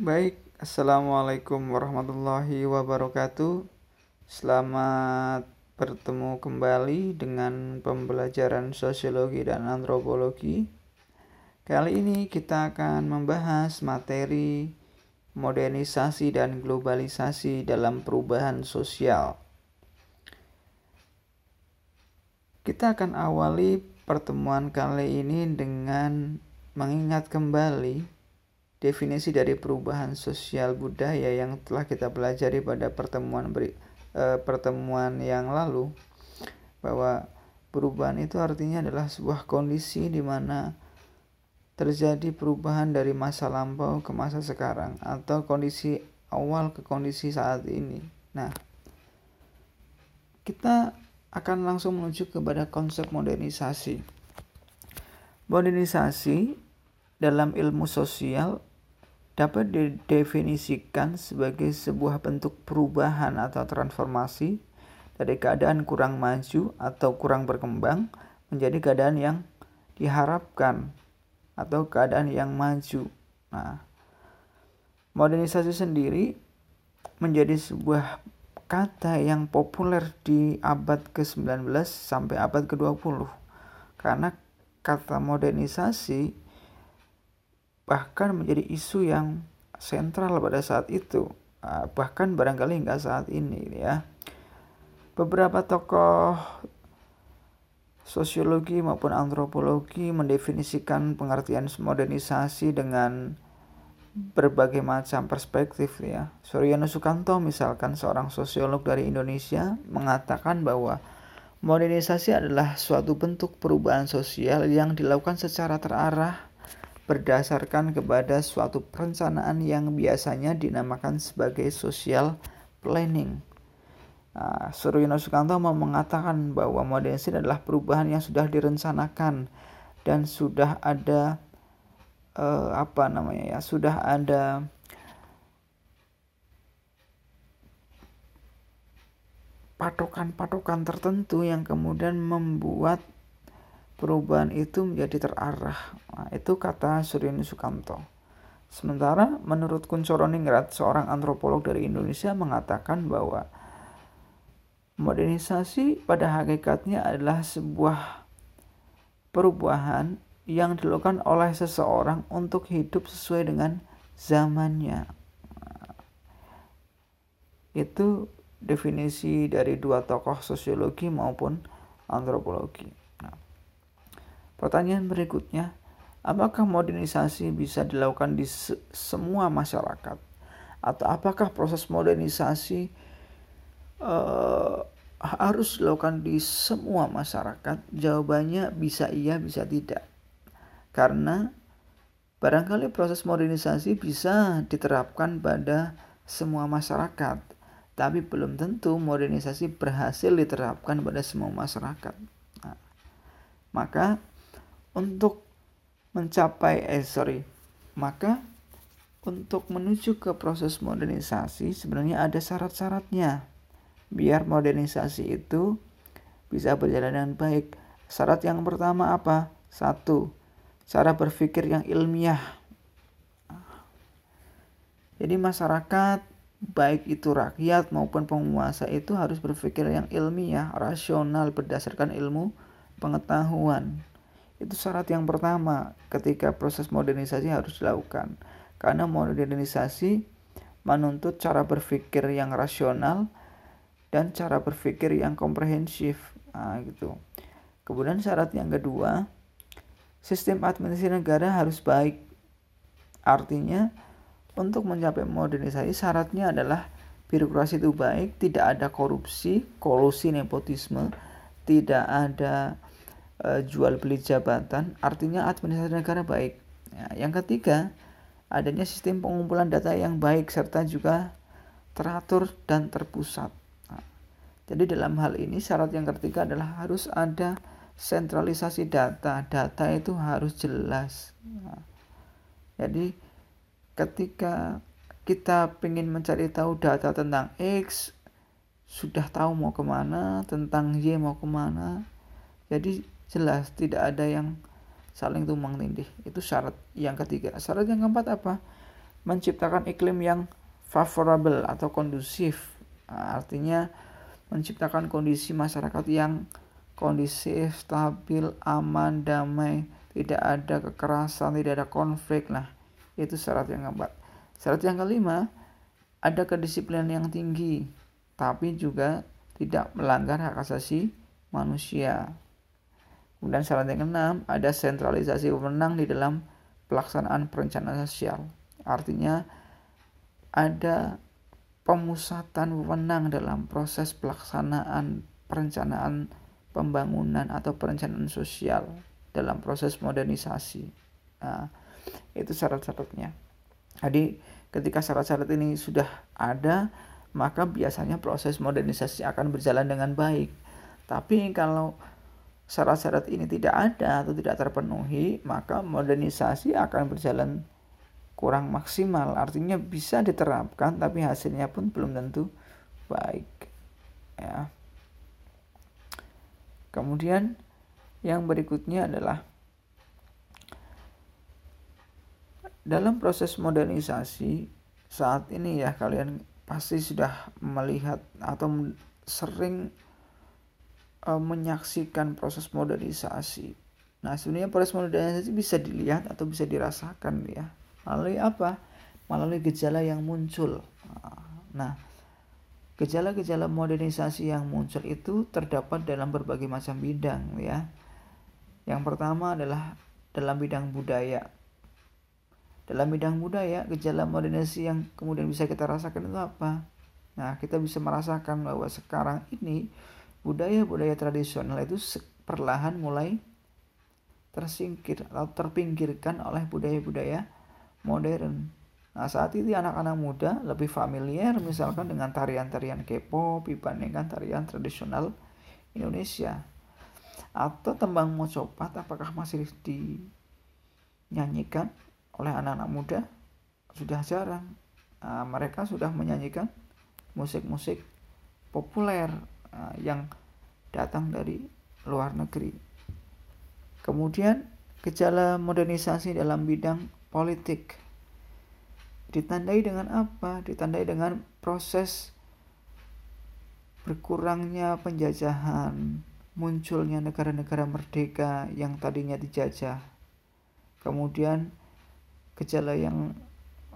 Baik, Assalamualaikum warahmatullahi wabarakatuh. Selamat bertemu kembali dengan pembelajaran sosiologi dan antropologi. Kali ini kita akan membahas materi modernisasi dan globalisasi dalam perubahan sosial. Kita akan awali pertemuan kali ini dengan mengingat kembali definisi dari perubahan sosial budaya yang telah kita pelajari pada pertemuan beri, eh, pertemuan yang lalu bahwa perubahan itu artinya adalah sebuah kondisi di mana terjadi perubahan dari masa lampau ke masa sekarang atau kondisi awal ke kondisi saat ini. Nah, kita akan langsung menuju kepada konsep modernisasi. Modernisasi dalam ilmu sosial dapat didefinisikan sebagai sebuah bentuk perubahan atau transformasi dari keadaan kurang maju atau kurang berkembang menjadi keadaan yang diharapkan atau keadaan yang maju. Nah, modernisasi sendiri menjadi sebuah kata yang populer di abad ke-19 sampai abad ke-20. Karena kata modernisasi bahkan menjadi isu yang sentral pada saat itu ah, bahkan barangkali hingga saat ini ya beberapa tokoh sosiologi maupun antropologi mendefinisikan pengertian modernisasi dengan berbagai macam perspektif ya. Suryono Sukanto misalkan seorang sosiolog dari Indonesia mengatakan bahwa modernisasi adalah suatu bentuk perubahan sosial yang dilakukan secara terarah berdasarkan kepada suatu perencanaan yang biasanya dinamakan sebagai social planning. Nah, Suryono Sukanto mau mengatakan bahwa modernisasi adalah perubahan yang sudah direncanakan dan sudah ada eh, apa namanya ya, sudah ada patokan-patokan tertentu yang kemudian membuat perubahan itu menjadi terarah. Nah, itu kata Suryono Sukamto. Sementara menurut Kuncoro Ningrat, seorang antropolog dari Indonesia mengatakan bahwa modernisasi pada hakikatnya adalah sebuah perubahan yang dilakukan oleh seseorang untuk hidup sesuai dengan zamannya. Itu definisi dari dua tokoh sosiologi maupun antropologi. Pertanyaan berikutnya, apakah modernisasi bisa dilakukan di se semua masyarakat? Atau apakah proses modernisasi uh, harus dilakukan di semua masyarakat? Jawabannya bisa iya, bisa tidak. Karena barangkali proses modernisasi bisa diterapkan pada semua masyarakat, tapi belum tentu modernisasi berhasil diterapkan pada semua masyarakat. Nah, maka untuk mencapai eh sorry. Maka untuk menuju ke proses modernisasi sebenarnya ada syarat-syaratnya. Biar modernisasi itu bisa berjalan dengan baik. Syarat yang pertama apa? Satu cara berpikir yang ilmiah. Jadi masyarakat baik itu rakyat maupun penguasa itu harus berpikir yang ilmiah rasional berdasarkan ilmu pengetahuan itu syarat yang pertama ketika proses modernisasi harus dilakukan. Karena modernisasi menuntut cara berpikir yang rasional dan cara berpikir yang komprehensif. Nah, gitu. Kemudian syarat yang kedua, sistem administrasi negara harus baik. Artinya, untuk mencapai modernisasi syaratnya adalah birokrasi itu baik, tidak ada korupsi, kolusi nepotisme, tidak ada uh, jual beli jabatan, artinya administrasi negara baik. Ya, yang ketiga, adanya sistem pengumpulan data yang baik serta juga teratur dan terpusat. Nah, jadi dalam hal ini syarat yang ketiga adalah harus ada sentralisasi data. Data itu harus jelas. Nah, jadi ketika kita ingin mencari tahu data tentang X, sudah tahu mau ke mana, tentang Y mau ke mana. Jadi jelas tidak ada yang saling tumbang tindih itu syarat yang ketiga syarat yang keempat apa menciptakan iklim yang favorable atau kondusif. Artinya menciptakan kondisi masyarakat yang kondisif, stabil, aman, damai, tidak ada kekerasan, tidak ada konflik. Nah, itu syarat yang keempat. Syarat yang kelima, ada kedisiplinan yang tinggi, tapi juga tidak melanggar hak asasi manusia. Kemudian syarat yang keenam, ada sentralisasi wewenang di dalam pelaksanaan perencanaan sosial. Artinya ada pemusatan wewenang dalam proses pelaksanaan perencanaan pembangunan atau perencanaan sosial dalam proses modernisasi. Nah, itu syarat-syaratnya. Jadi ketika syarat-syarat ini sudah ada, maka biasanya proses modernisasi akan berjalan dengan baik. Tapi kalau syarat-syarat ini tidak ada atau tidak terpenuhi, maka modernisasi akan berjalan kurang maksimal. Artinya bisa diterapkan tapi hasilnya pun belum tentu baik. Ya. Kemudian yang berikutnya adalah dalam proses modernisasi saat ini ya kalian pasti sudah melihat atau sering uh, menyaksikan proses modernisasi. Nah, sebenarnya proses modernisasi bisa dilihat atau bisa dirasakan ya. Melalui apa? Melalui gejala yang muncul. Nah, gejala-gejala modernisasi yang muncul itu terdapat dalam berbagai macam bidang ya. Yang pertama adalah dalam bidang budaya. Dalam bidang budaya, gejala modernisasi yang kemudian bisa kita rasakan itu apa? Nah, kita bisa merasakan bahwa sekarang ini budaya-budaya tradisional itu perlahan mulai tersingkir atau terpinggirkan oleh budaya-budaya modern. Nah, saat ini anak-anak muda lebih familiar misalkan dengan tarian-tarian K-pop dibandingkan tarian tradisional Indonesia. Atau tembang mocopat apakah masih dinyanyikan oleh anak-anak muda sudah jarang. Nah, mereka sudah menyanyikan musik-musik populer yang datang dari luar negeri. Kemudian gejala modernisasi dalam bidang politik ditandai dengan apa? Ditandai dengan proses berkurangnya penjajahan, munculnya negara-negara merdeka yang tadinya dijajah. Kemudian Gejala yang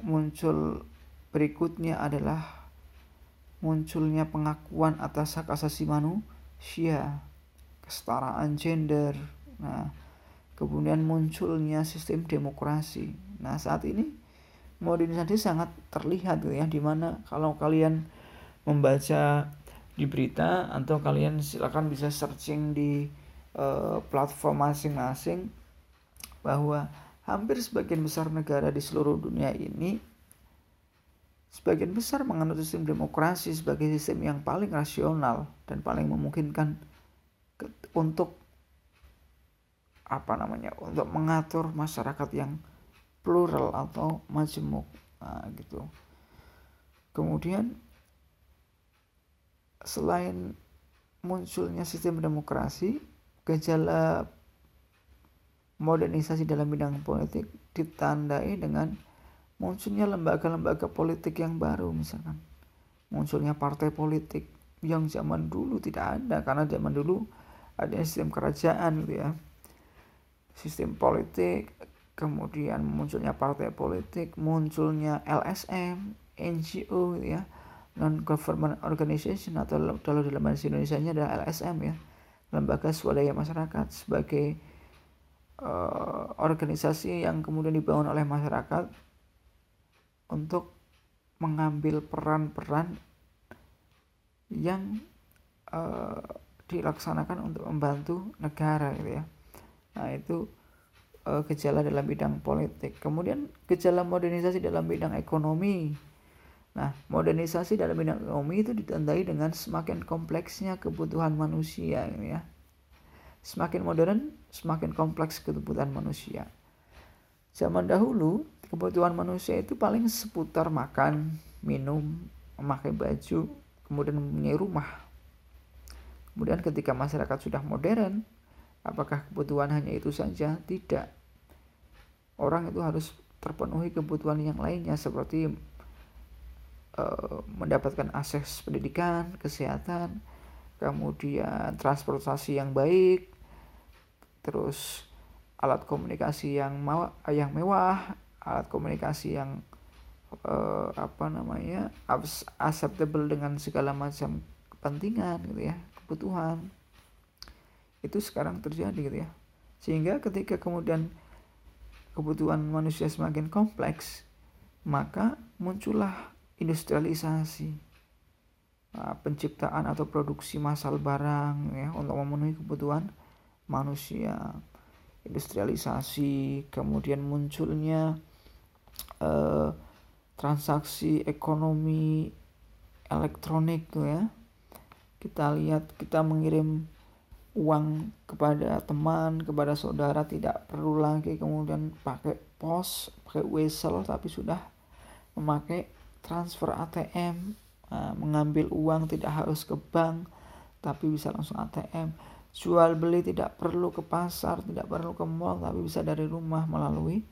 muncul berikutnya adalah munculnya pengakuan atas hak asasi manusia, kesetaraan gender. Nah, kemudian munculnya sistem demokrasi. Nah, saat ini modernisasi sangat terlihat ya di mana kalau kalian membaca di berita atau kalian silakan bisa searching di uh, platform masing-masing bahwa hampir sebagian besar negara di seluruh dunia ini sebagian besar menganut sistem demokrasi sebagai sistem yang paling rasional dan paling memungkinkan untuk apa namanya untuk mengatur masyarakat yang plural atau majemuk nah, gitu. Kemudian selain munculnya sistem demokrasi gejala modernisasi dalam bidang politik ditandai dengan munculnya lembaga-lembaga politik yang baru misalkan. Munculnya partai politik yang zaman dulu tidak ada karena zaman dulu ada sistem kerajaan gitu ya. Sistem politik kemudian munculnya partai politik munculnya LSM NGO gitu ya. Non government organization atau kalau dalam bahasa Indonesia nya adalah LSM ya. Lembaga swadaya masyarakat sebagai uh, organisasi yang kemudian dibangun oleh masyarakat untuk mengambil peran-peran yang uh, dilaksanakan untuk membantu negara gitu ya. Nah, itu uh, gejala dalam bidang politik. Kemudian gejala modernisasi dalam bidang ekonomi. Nah, modernisasi dalam bidang ekonomi itu ditandai dengan semakin kompleksnya kebutuhan manusia gitu ya. Semakin modern, semakin kompleks kebutuhan manusia. Zaman dahulu, kebutuhan manusia itu paling seputar makan, minum, memakai baju, kemudian mempunyai rumah. Kemudian ketika masyarakat sudah modern, apakah kebutuhan hanya itu saja? Tidak. Orang itu harus terpenuhi kebutuhan yang lainnya seperti uh, mendapatkan akses pendidikan, kesehatan, kemudian transportasi yang baik, terus alat komunikasi yang yang mewah, alat komunikasi yang uh, apa namanya acceptable dengan segala macam kepentingan gitu ya, kebutuhan. Itu sekarang terjadi gitu ya. Sehingga ketika kemudian kebutuhan manusia semakin kompleks, maka muncullah industrialisasi, nah, penciptaan atau produksi massal barang ya untuk memenuhi kebutuhan manusia, industrialisasi, kemudian munculnya eh, transaksi ekonomi elektronik ya. Kita lihat kita mengirim uang kepada teman, kepada saudara tidak perlu lagi kemudian pakai pos, pakai wesel tapi sudah memakai transfer ATM, nah, mengambil uang tidak harus ke bank tapi bisa langsung ATM. Jual beli tidak perlu ke pasar, tidak perlu ke mall tapi bisa dari rumah melalui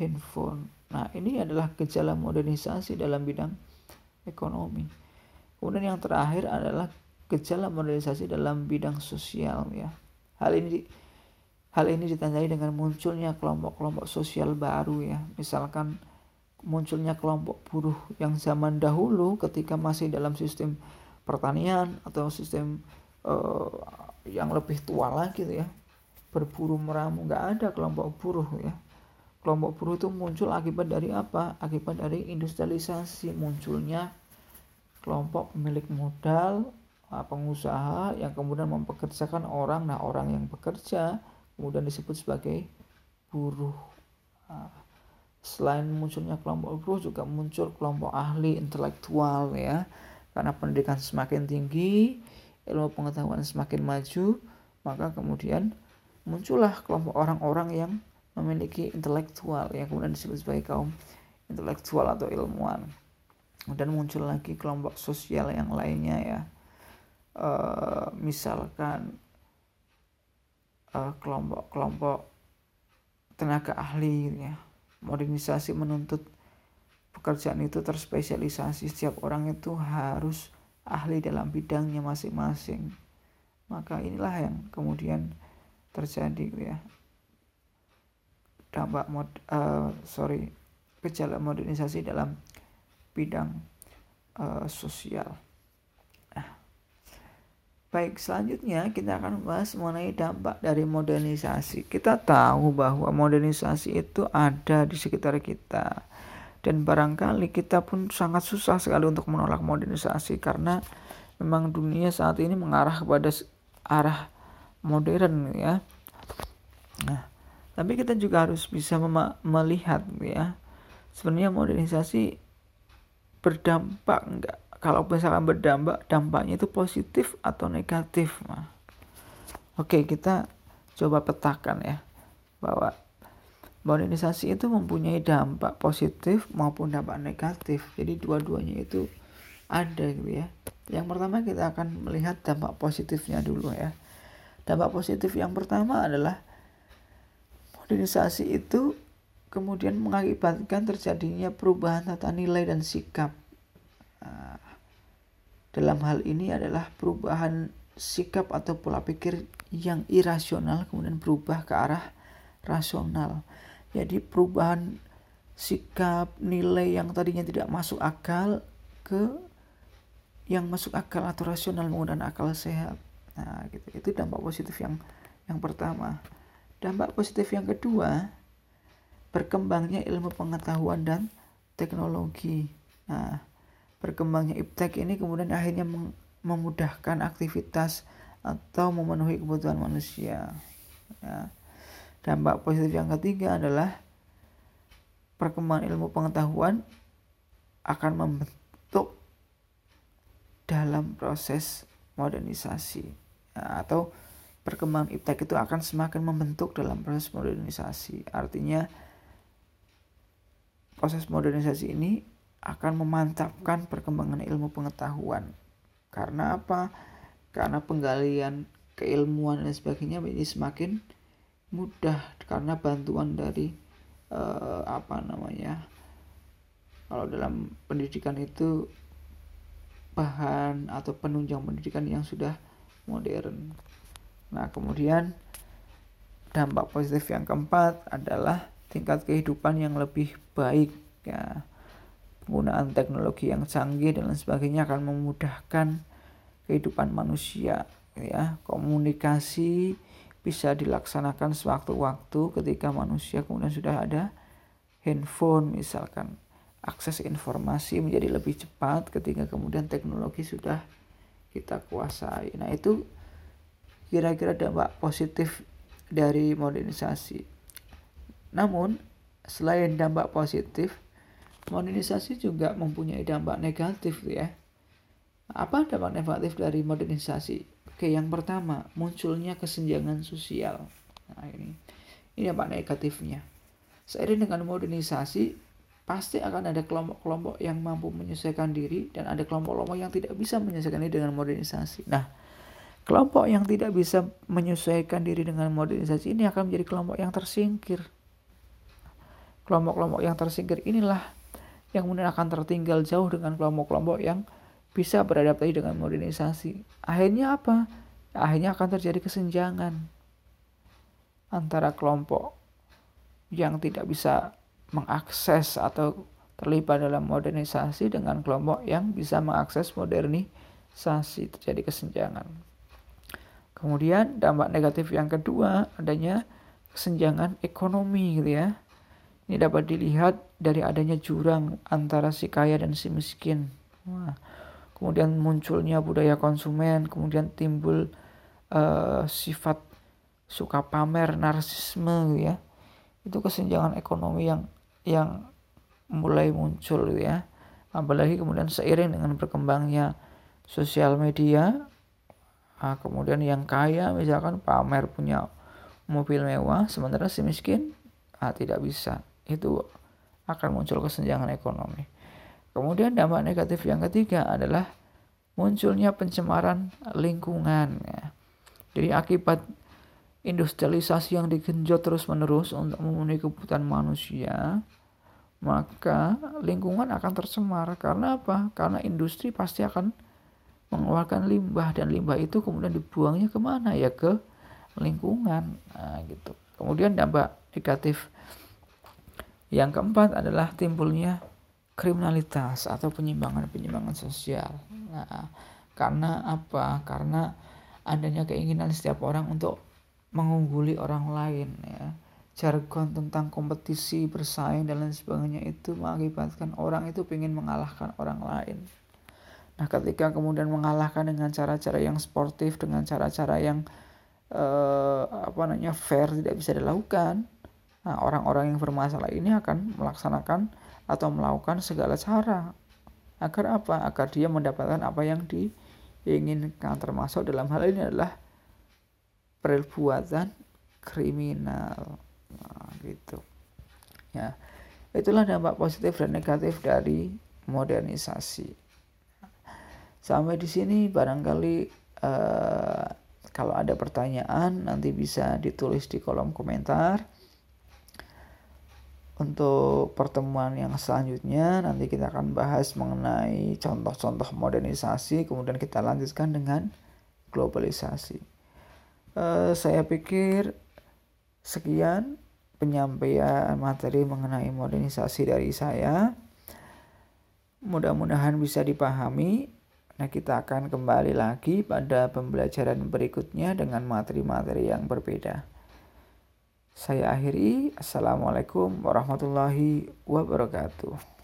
handphone. Nah, ini adalah gejala modernisasi dalam bidang ekonomi. Kemudian yang terakhir adalah gejala modernisasi dalam bidang sosial ya. Hal ini hal ini ditandai dengan munculnya kelompok-kelompok sosial baru ya. Misalkan munculnya kelompok buruh yang zaman dahulu ketika masih dalam sistem pertanian atau sistem uh, yang lebih tua lagi gitu ya berburu meramu nggak ada kelompok buruh ya kelompok buruh itu muncul akibat dari apa? Akibat dari industrialisasi munculnya kelompok pemilik modal Ah, pengusaha yang kemudian mempekerjakan orang. Nah orang yang bekerja kemudian disebut sebagai buruh. Ah, selain munculnya kelompok buruh juga muncul kelompok ahli intelektual ya. Karena pendidikan semakin tinggi ilmu pengetahuan semakin maju maka kemudian muncullah kelompok orang-orang yang memiliki intelektual yang kemudian disebut sebagai kaum intelektual atau ilmuwan. Kemudian muncul lagi kelompok sosial yang lainnya ya. Uh, misalkan kelompok-kelompok uh, tenaga ahli ya. Modernisasi menuntut pekerjaan itu terspesialisasi. Setiap orang itu harus ahli dalam bidangnya masing-masing. Maka inilah yang kemudian terjadi ya dampak mod uh, sorry gejala modernisasi dalam bidang uh, sosial Baik, selanjutnya kita akan membahas mengenai dampak dari modernisasi. Kita tahu bahwa modernisasi itu ada di sekitar kita. Dan barangkali kita pun sangat susah sekali untuk menolak modernisasi karena memang dunia saat ini mengarah kepada arah modern ya. Nah, tapi kita juga harus bisa melihat ya. Sebenarnya modernisasi berdampak enggak kalau misalkan berdampak dampaknya itu positif atau negatif mah oke kita coba petakan ya bahwa modernisasi itu mempunyai dampak positif maupun dampak negatif. Jadi dua-duanya itu ada gitu ya. Yang pertama kita akan melihat dampak positifnya dulu ya. Dampak positif yang pertama adalah modernisasi itu kemudian mengakibatkan terjadinya perubahan tata nilai dan sikap nah, dalam hal ini adalah perubahan sikap atau pola pikir yang irasional kemudian berubah ke arah rasional. Jadi perubahan sikap nilai yang tadinya tidak masuk akal ke yang masuk akal atau rasional menggunakan akal sehat. Nah, gitu. Itu dampak positif yang yang pertama. Dampak positif yang kedua, berkembangnya ilmu pengetahuan dan teknologi. Nah, berkembangnya iptek ini kemudian akhirnya memudahkan aktivitas atau memenuhi kebutuhan manusia. Ya. Dampak positif yang ketiga adalah perkembangan ilmu pengetahuan akan membentuk dalam proses modernisasi ya, atau perkembangan iptek itu akan semakin membentuk dalam proses modernisasi. Artinya proses modernisasi ini akan memantapkan perkembangan ilmu pengetahuan. Karena apa? Karena penggalian keilmuan dan sebagainya menjadi semakin mudah karena bantuan dari uh, apa namanya kalau dalam pendidikan itu bahan atau penunjang pendidikan yang sudah modern. Nah, kemudian dampak positif yang keempat adalah tingkat kehidupan yang lebih baik ya. Penggunaan teknologi yang canggih dan lain sebagainya akan memudahkan kehidupan manusia ya. Komunikasi bisa dilaksanakan sewaktu-waktu ketika manusia kemudian sudah ada handphone misalkan akses informasi menjadi lebih cepat ketika kemudian teknologi sudah kita kuasai. Nah, itu kira-kira dampak positif dari modernisasi. Namun, selain dampak positif, modernisasi juga mempunyai dampak negatif ya. Apa dampak negatif dari modernisasi? Oke, yang pertama, munculnya kesenjangan sosial. Nah, ini ini dampak negatifnya. Seiring dengan modernisasi, pasti akan ada kelompok-kelompok yang mampu menyesuaikan diri dan ada kelompok-kelompok yang tidak bisa menyesuaikan diri dengan modernisasi. Nah, kelompok yang tidak bisa menyesuaikan diri dengan modernisasi ini akan menjadi kelompok yang tersingkir. Kelompok-kelompok yang tersingkir inilah yang kemudian akan tertinggal jauh dengan kelompok-kelompok yang bisa beradaptasi dengan modernisasi. Akhirnya apa? Akhirnya akan terjadi kesenjangan antara kelompok yang tidak bisa mengakses atau terlibat dalam modernisasi dengan kelompok yang bisa mengakses modernisasi terjadi kesenjangan. Kemudian dampak negatif yang kedua adanya kesenjangan ekonomi gitu ya. Ini dapat dilihat dari adanya jurang antara si kaya dan si miskin. Wah. Kemudian munculnya budaya konsumen, kemudian timbul uh, sifat suka pamer, narsisme gitu ya. Itu kesenjangan ekonomi yang yang mulai muncul ya apalagi kemudian seiring dengan berkembangnya sosial media nah, kemudian yang kaya misalkan pamer punya mobil mewah sementara si miskin ah, tidak bisa itu akan muncul kesenjangan ekonomi kemudian dampak negatif yang ketiga adalah munculnya pencemaran lingkungan ya. jadi akibat industrialisasi yang digenjot terus-menerus untuk memenuhi kebutuhan manusia, maka lingkungan akan tercemar. Karena apa? Karena industri pasti akan mengeluarkan limbah dan limbah itu kemudian dibuangnya ke mana? Ya ke lingkungan. Nah, gitu. Kemudian dampak negatif yang keempat adalah timbulnya kriminalitas atau penyimpangan-penyimpangan sosial. Nah karena apa? Karena adanya keinginan setiap orang untuk mengungguli orang lain ya. Jargon tentang kompetisi bersaing dan lain sebagainya itu mengakibatkan orang itu ingin mengalahkan orang lain nah ketika kemudian mengalahkan dengan cara-cara yang sportif dengan cara-cara yang eh, apa namanya fair tidak bisa dilakukan nah orang-orang yang bermasalah ini akan melaksanakan atau melakukan segala cara agar apa? Agar dia mendapatkan apa yang diinginkan. Termasuk dalam hal ini adalah perbuatan kriminal. Nah, gitu. Ya itulah dampak positif dan negatif dari modernisasi sampai di sini barangkali uh, kalau ada pertanyaan nanti bisa ditulis di kolom komentar untuk pertemuan yang selanjutnya nanti kita akan bahas mengenai contoh-contoh modernisasi kemudian kita lanjutkan dengan globalisasi uh, saya pikir sekian penyampaian materi mengenai modernisasi dari saya. Mudah-mudahan bisa dipahami. Nah, kita akan kembali lagi pada pembelajaran berikutnya dengan materi-materi yang berbeda. Saya akhiri. Assalamualaikum warahmatullahi wabarakatuh.